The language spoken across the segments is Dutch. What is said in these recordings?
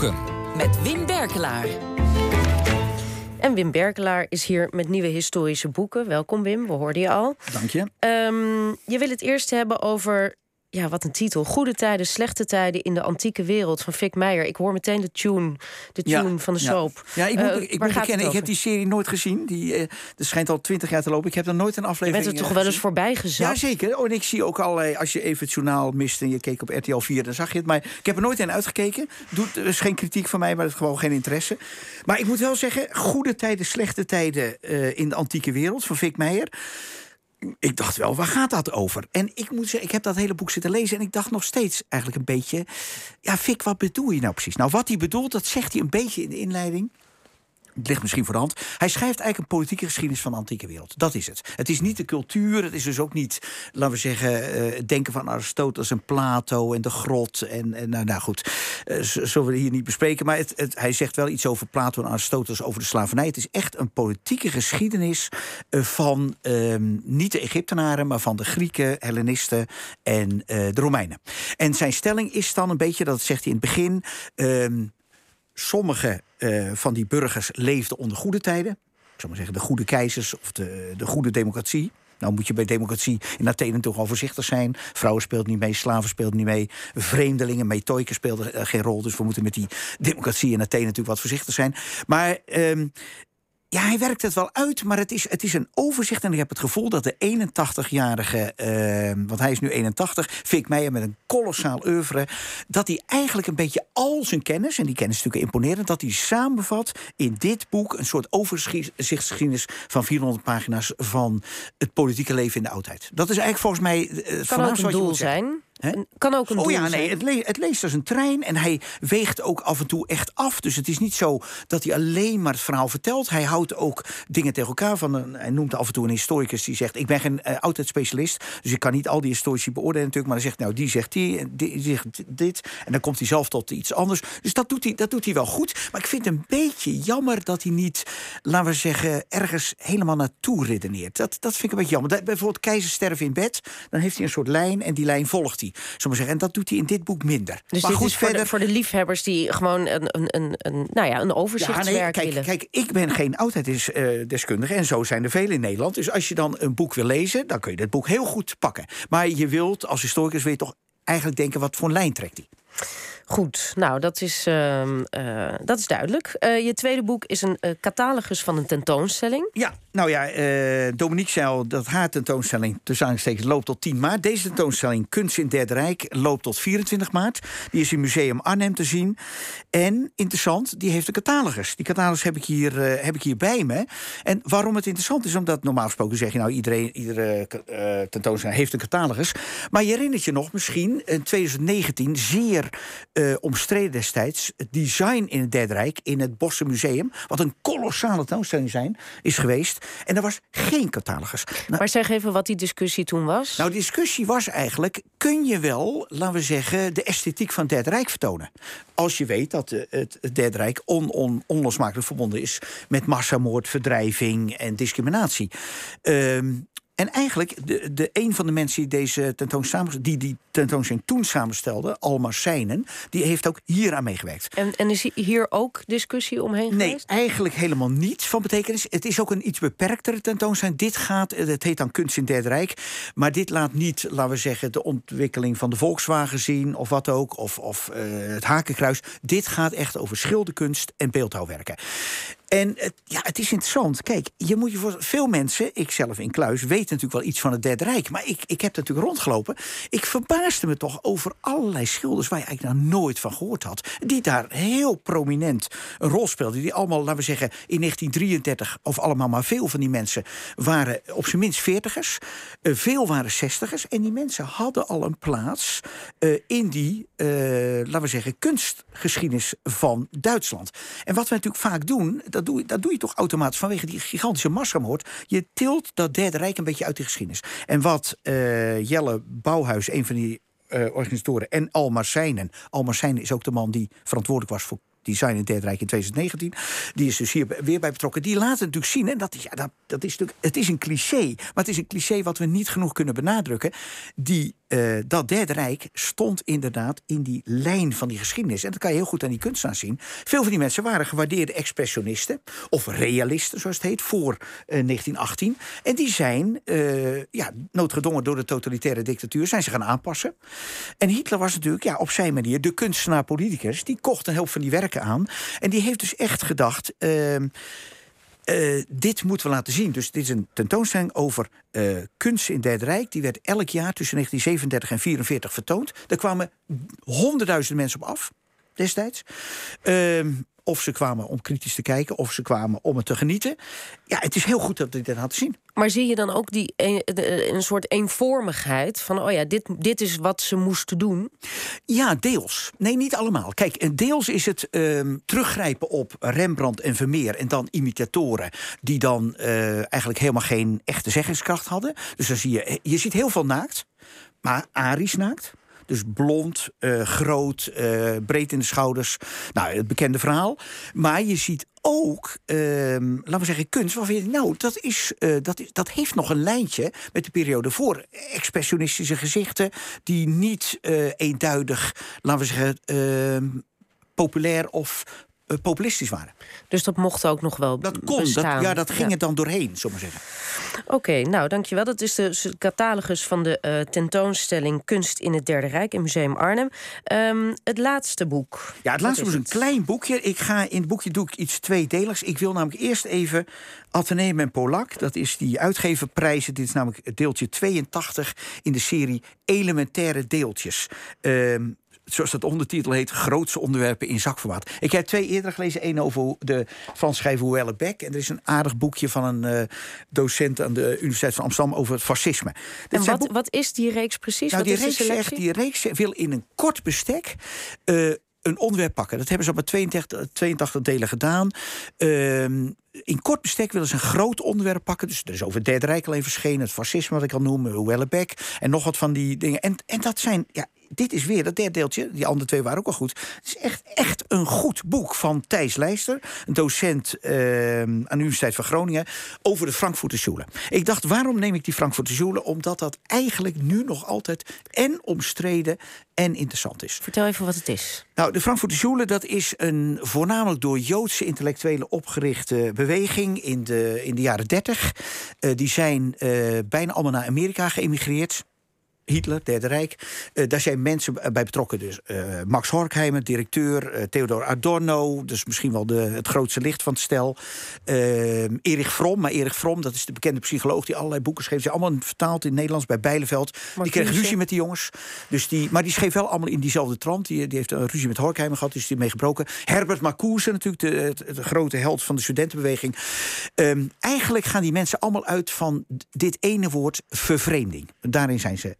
boeken. Met Wim Berkelaar. En Wim Berkelaar is hier met nieuwe historische boeken. Welkom Wim, we hoorden je al. Dank je. Ehm, je wil het eerst hebben over ja, wat een titel. Goede tijden, slechte tijden in de antieke wereld van Fik Meijer. Ik hoor meteen de tune, de tune van de soap. Ja, ik moet, uh, ik moet bekennen, ik heb die serie nooit gezien. Die, uh, schijnt al twintig jaar te lopen. Ik heb er nooit een aflevering Je bent er toch wel eens voorbij gezet? Ja, zeker. Oh, en ik zie ook allerlei... Als je even het journaal mist en je keek op RTL 4, dan zag je het. Maar ik heb er nooit in uitgekeken. Doet, er is geen kritiek van mij, maar het is gewoon geen interesse. Maar ik moet wel zeggen, goede tijden, slechte tijden uh, in de antieke wereld van Fik Meijer ik dacht wel, waar gaat dat over? En ik moet zeggen, ik heb dat hele boek zitten lezen en ik dacht nog steeds eigenlijk een beetje, ja, Fik, wat bedoel je nou precies? Nou, wat hij bedoelt, dat zegt hij een beetje in de inleiding. Het ligt misschien voor de hand. Hij schrijft eigenlijk een politieke geschiedenis van de antieke wereld. Dat is het. Het is niet de cultuur. Het is dus ook niet, laten we zeggen, uh, het denken van Aristoteles en Plato en de grot. En, en nou, nou goed, uh, zullen we hier niet bespreken. Maar het, hij zegt wel iets over Plato en Aristoteles, over de slavernij. Het is echt een politieke geschiedenis uh, van ehm, niet de Egyptenaren, maar van de Grieken, Hellenisten en de Romeinen. En zijn stelling is dan een beetje, dat zegt hij in het begin. Ehm, sommige uh, van die burgers leefden onder goede tijden. Ik zou maar zeggen, de goede keizers of de, de goede democratie. Nou moet je bij democratie in Athene toch al voorzichtig zijn. Vrouwen speelden niet mee, slaven speelden niet mee. Vreemdelingen, metoiken speelden uh, geen rol. Dus we moeten met die democratie in Athene natuurlijk wat voorzichtig zijn. Maar um, ja, hij werkt het wel uit, maar het is, het is een overzicht. En ik heb het gevoel dat de 81-jarige, uh, want hij is nu 81, Fik Meijer met een kolossaal oeuvre, dat hij eigenlijk een beetje al zijn kennis, en die kennis is natuurlijk imponerend, dat hij samenvat in dit boek een soort overzichtsgeschiedenis van 400 pagina's van het politieke leven in de oudheid. Dat is eigenlijk volgens mij het kan ook een doel zijn. He? Kan ook een oh ja, nee, het, le het, leest als een trein en hij weegt ook af en toe echt af. Dus het is niet zo dat hij alleen maar het verhaal vertelt. Hij houdt ook dingen tegen elkaar. Van een, hij noemt af en toe een historicus die zegt: Ik ben geen uh, oudheidsspecialist, dus ik kan niet al die historici beoordelen natuurlijk. Maar hij zegt: Nou, die zegt die, die zegt dit. En dan komt hij zelf tot iets anders. Dus dat doet hij, dat doet hij wel goed. Maar ik vind het een beetje jammer dat hij niet, laten we zeggen, ergens helemaal naartoe redeneert. Dat, dat vind ik een beetje jammer. Bijvoorbeeld Keizer sterven in bed, dan heeft hij een soort lijn en die lijn volgt hij. Zullen zeggen. En dat doet hij in dit boek minder. Dus maar dit goed, is voor, verder... de, voor de liefhebbers die gewoon een, een, een, nou ja, een overzichtswerk ja, nee, kijk, willen. Kijk, ik ben geen oudheidsdeskundige en zo zijn er velen in Nederland. Dus als je dan een boek wil lezen, dan kun je dat boek heel goed pakken. Maar je wilt, als historicus, je toch eigenlijk denken, wat voor lijn trekt hij? Goed, nou dat is, uh, uh, dat is duidelijk. Uh, je tweede boek is een uh, catalogus van een tentoonstelling. Ja, nou ja, Dominique zei al dat haar tentoonstelling tussen aanstekens loopt tot 10 maart. Deze tentoonstelling Kunst in Derde Rijk loopt tot 24 maart. Die is in Museum Arnhem te zien. En interessant, die heeft een catalogus. Die catalogus heb ik hier, heb ik hier bij me. En waarom het interessant is, omdat normaal gesproken zeg je nou iedereen, iedere tentoonstelling heeft een catalogus. Maar je herinnert je nog misschien in 2019 zeer uh, omstreden destijds. Het design in het Derde Rijk, in het Bosse Museum... wat een kolossale tentoonstelling zijn, is geweest. En er was geen catalogus. Nou, maar zeg even wat die discussie toen was. Nou, de discussie was eigenlijk... kun je wel, laten we zeggen, de esthetiek van het Derde Rijk vertonen? Als je weet dat het, het Derde Rijk on, on, onlosmakelijk verbonden is... met massamoord, verdrijving en discriminatie. Um, en eigenlijk, de, de, een van de mensen die deze tentoonstelling, die die tentoonstelling toen samenstelde, Almar Seinen, die heeft ook hier aan meegewerkt. En, en is hier ook discussie omheen nee, geweest? Nee, eigenlijk helemaal niet van betekenis. Het is ook een iets beperktere tentoonstelling. Dit gaat, het heet dan Kunst in het Derde Rijk, maar dit laat niet, laten we zeggen, de ontwikkeling van de Volkswagen zien of wat ook, of, of uh, het Hakenkruis. Dit gaat echt over schilderkunst en beeldhouwwerken. En het, ja, het is interessant. Kijk, je moet je voor veel mensen, ik zelf in Kluis, weten natuurlijk wel iets van het Derde Rijk. Maar ik, ik heb natuurlijk rondgelopen. Ik verbaasde me toch over allerlei schilders waar je eigenlijk nog nooit van gehoord had. Die daar heel prominent een rol speelden. Die allemaal, laten we zeggen, in 1933, of allemaal maar veel van die mensen waren op zijn minst veertigers. Uh, veel waren zestigers. En die mensen hadden al een plaats uh, in die, uh, laten we zeggen, kunstgeschiedenis van Duitsland. En wat we natuurlijk vaak doen, doe, dat doe je toch automatisch vanwege die gigantische massamoord. Je tilt dat Derde Rijk een beetje uit de geschiedenis. En wat uh, Jelle Bouwhuis, een van die uh, organisatoren, en Almar Seinen. Almar Seinen is ook de man die verantwoordelijk was voor design in Derde Rijk in 2019. Die is dus hier weer bij betrokken. Die laten natuurlijk zien, en dat is, ja, dat, dat is natuurlijk, het is een cliché, maar het is een cliché wat we niet genoeg kunnen benadrukken. Die uh, dat Derde Rijk stond inderdaad in die lijn van die geschiedenis. En dat kan je heel goed aan die kunstenaars zien. Veel van die mensen waren gewaardeerde expressionisten, of realisten zoals het heet, voor 1918. En die zijn, ja, noodgedwongen door de totalitaire dictatuur, zijn ze gaan aanpassen. En Hitler was natuurlijk ja, op zijn manier de kunstenaar-politicus. Die kocht een helft van die werken aan. En die heeft dus echt gedacht. Eh, dit moeten we laten zien. Dus dit is een tentoonstelling over uh, kunst in Derde Rijk. Die werd elk jaar tussen 1937 en 1944 vertoond. Daar kwamen honderdduizenden mensen op af destijds. Ehm, of ze kwamen om kritisch te kijken, of ze kwamen om het te genieten. Ja, het is heel goed dat ik dat had zien. Maar zie je dan ook die een, een soort eenvormigheid van, oh ja, dit, dit is wat ze moesten doen? Ja, deels. Nee, niet allemaal. Kijk, deels is het ehm, teruggrijpen op Rembrandt en Vermeer en dan imitatoren die dan uh, eigenlijk helemaal geen echte zeggingskracht hadden. Dus dan zie je, je ziet heel veel naakt, maar Aries naakt. Dus blond, uh, groot, uh, breed in de schouders. Nou, het bekende verhaal. Maar je ziet ook, uh, laten we zeggen, kunst waarvan je nou, dat, is, uh, dat, is, dat heeft nog een lijntje met de periode voor. Expressionistische gezichten die niet eenduidig, laten we zeggen, ehm, populair of uh, populistisch waren. Dus dat mocht ook nog wel Dat kon, dat, ja, dat ging ja. er dan doorheen, zullen we zeggen. Oké, okay, nou, dankjewel. Dat is de catalogus van de uh, tentoonstelling Kunst in het Derde Rijk in Museum Arnhem. Um, het laatste boek. Ja, het laatste boek is een klein boekje. Ik ga in het boekje doe ik iets tweedeligs. Ik wil namelijk eerst even Atheneum en Polak. Dat is die uitgeverprijzen. Dit is namelijk deeltje 82 in de serie Elementaire Deeltjes. Um, zoals dat ondertitel heet, grootste onderwerpen in zakformaat. Ik heb twee eerder gelezen. één over de Frans schrijver Hoelle Beck. En er is een aardig boekje van een uh, docent aan de Universiteit van Amsterdam over het fascisme. En wat, wat is die reeks precies? Nou, wat die, reeks zegt, die reeks wil in een kort bestek. Uh, een onderwerp pakken. Dat hebben ze op maar 82, 82 delen gedaan. Uh, in kort bestek willen ze een groot onderwerp pakken. Dus er is over het Derde Rijk al even verschenen. Het fascisme, wat ik al noem. Huellebeck. En nog wat van die dingen. En, en dat zijn ja, dit is weer dat derde deeltje. Die andere twee waren ook al goed. Het is echt, echt een goed boek van Thijs Leijster, een docent uh, aan de Universiteit van Groningen, over de Frankfurter Schule. Ik dacht, waarom neem ik die Frankfurter Schule? Omdat dat eigenlijk nu nog altijd en omstreden en interessant is. Vertel even wat het is. Nou, de Frankfurter Schule dat is een voornamelijk door Joodse intellectuelen opgerichte beweging in de, in de jaren 30. Uh, die zijn uh, bijna allemaal naar Amerika geëmigreerd. Hitler, Derde Rijk. Uh, daar zijn mensen bij betrokken. Dus uh, Max Horkheimer, directeur. Uh, Theodor Adorno, dus misschien wel de, het grootste licht van het stel. Erich Fromm, maar Erich Fromm, dat is de bekende psycholoog die allerlei boeken schreef. Ze allemaal vertaald in het Nederlands bij Bijleveld. Die kreeg ruzie met die jongens. Dus die, maar die schreef wel allemaal in diezelfde trant. Die, die heeft een ruzie met Horkheimer gehad, dus die mee gebroken. Herbert Marcuse, natuurlijk de, de, de, grote held van de studentenbeweging. Um, eigenlijk gaan die mensen allemaal uit van dit ene woord vervreemding. Daarin zijn ze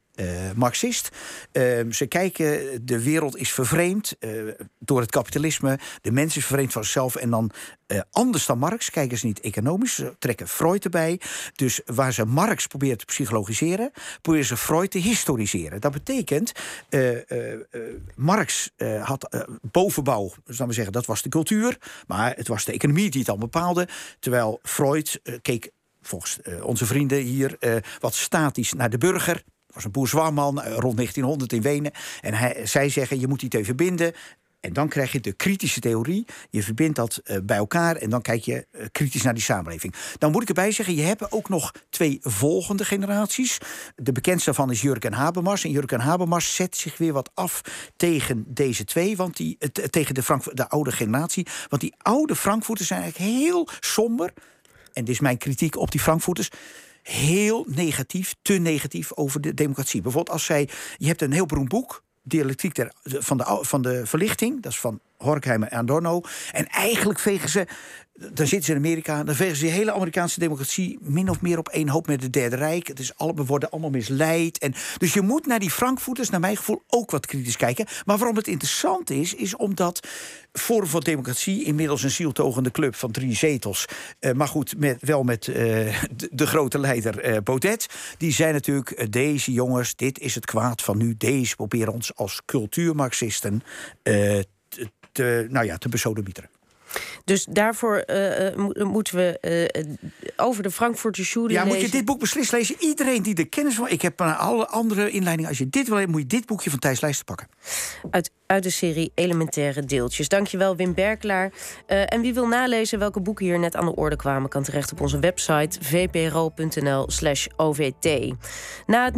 Marxist. Uh, ze kijken, de wereld is vervreemd uh, door het kapitalisme. De mens is vervreemd van zichzelf. En dan anders dan Marx kijken ze niet economisch. Ze trekken Freud erbij. Dus waar ze Marx proberen te psychologiseren, proberen ze Freud te historiseren. Dat betekent, Marx had bovenbouw, laten we zeggen, dat was de cultuur. Maar het was de economie die het al bepaalde. Terwijl Freud keek volgens onze vrienden hier wat statisch naar de burger was een bourgeoisman eh, rond 1900 in Wenen. En hij, zij zeggen, je moet die twee verbinden. En dan krijg je de kritische theorie. Je verbindt dat uh, bij elkaar en dan kijk je uh, kritisch naar die samenleving. Dan moet ik erbij zeggen, je hebt ook nog twee volgende generaties. De bekendste daarvan is Jurgen Habermas. En Jurgen Habermas zet zich weer wat af tegen deze twee, want die, tegen de, de oude generatie. Want die oude Frankfurters zijn eigenlijk heel somber. En dit is mijn kritiek op die Frankfurters heel negatief, te negatief over de democratie. Bijvoorbeeld als zij, je hebt een heel beroemd boek, Dialectiek der, van, de, van de Verlichting, dat is van Horkheimer en Adorno. En eigenlijk vegen ze dan zitten ze in Amerika, dan vegen ze de hele Amerikaanse democratie min of meer op één hoop met het Derde Rijk. Het is alle, we worden allemaal misleid. En, dus je moet naar die Frankfurters, naar mijn gevoel, ook wat kritisch kijken. Maar waarom het interessant is, is omdat Forum voor Democratie, inmiddels een zieltogende club van drie zetels. Uh, maar goed, met, wel met uh, de, grote leider uh, Baudet. Die zijn natuurlijk, deze jongens, dit is het kwaad van nu. Deze proberen ons als cultuurmarxisten te, nou ja, te besodemieteren. Dus daarvoor uh, moeten we over de Frankfurter Schule Ja, moet je dit boek beslist lezen. Iedereen die er kennis van... Ik heb alle andere inleidingen. Als je dit wil moet je dit boekje van Thijs Lijsten pakken. Uit, uit de serie Elementaire Deeltjes. Dankjewel, Wim Berkelaar. en wie wil nalezen welke boeken hier net aan de orde kwamen... kan terecht op onze website vpro.nl slash ovt. Na het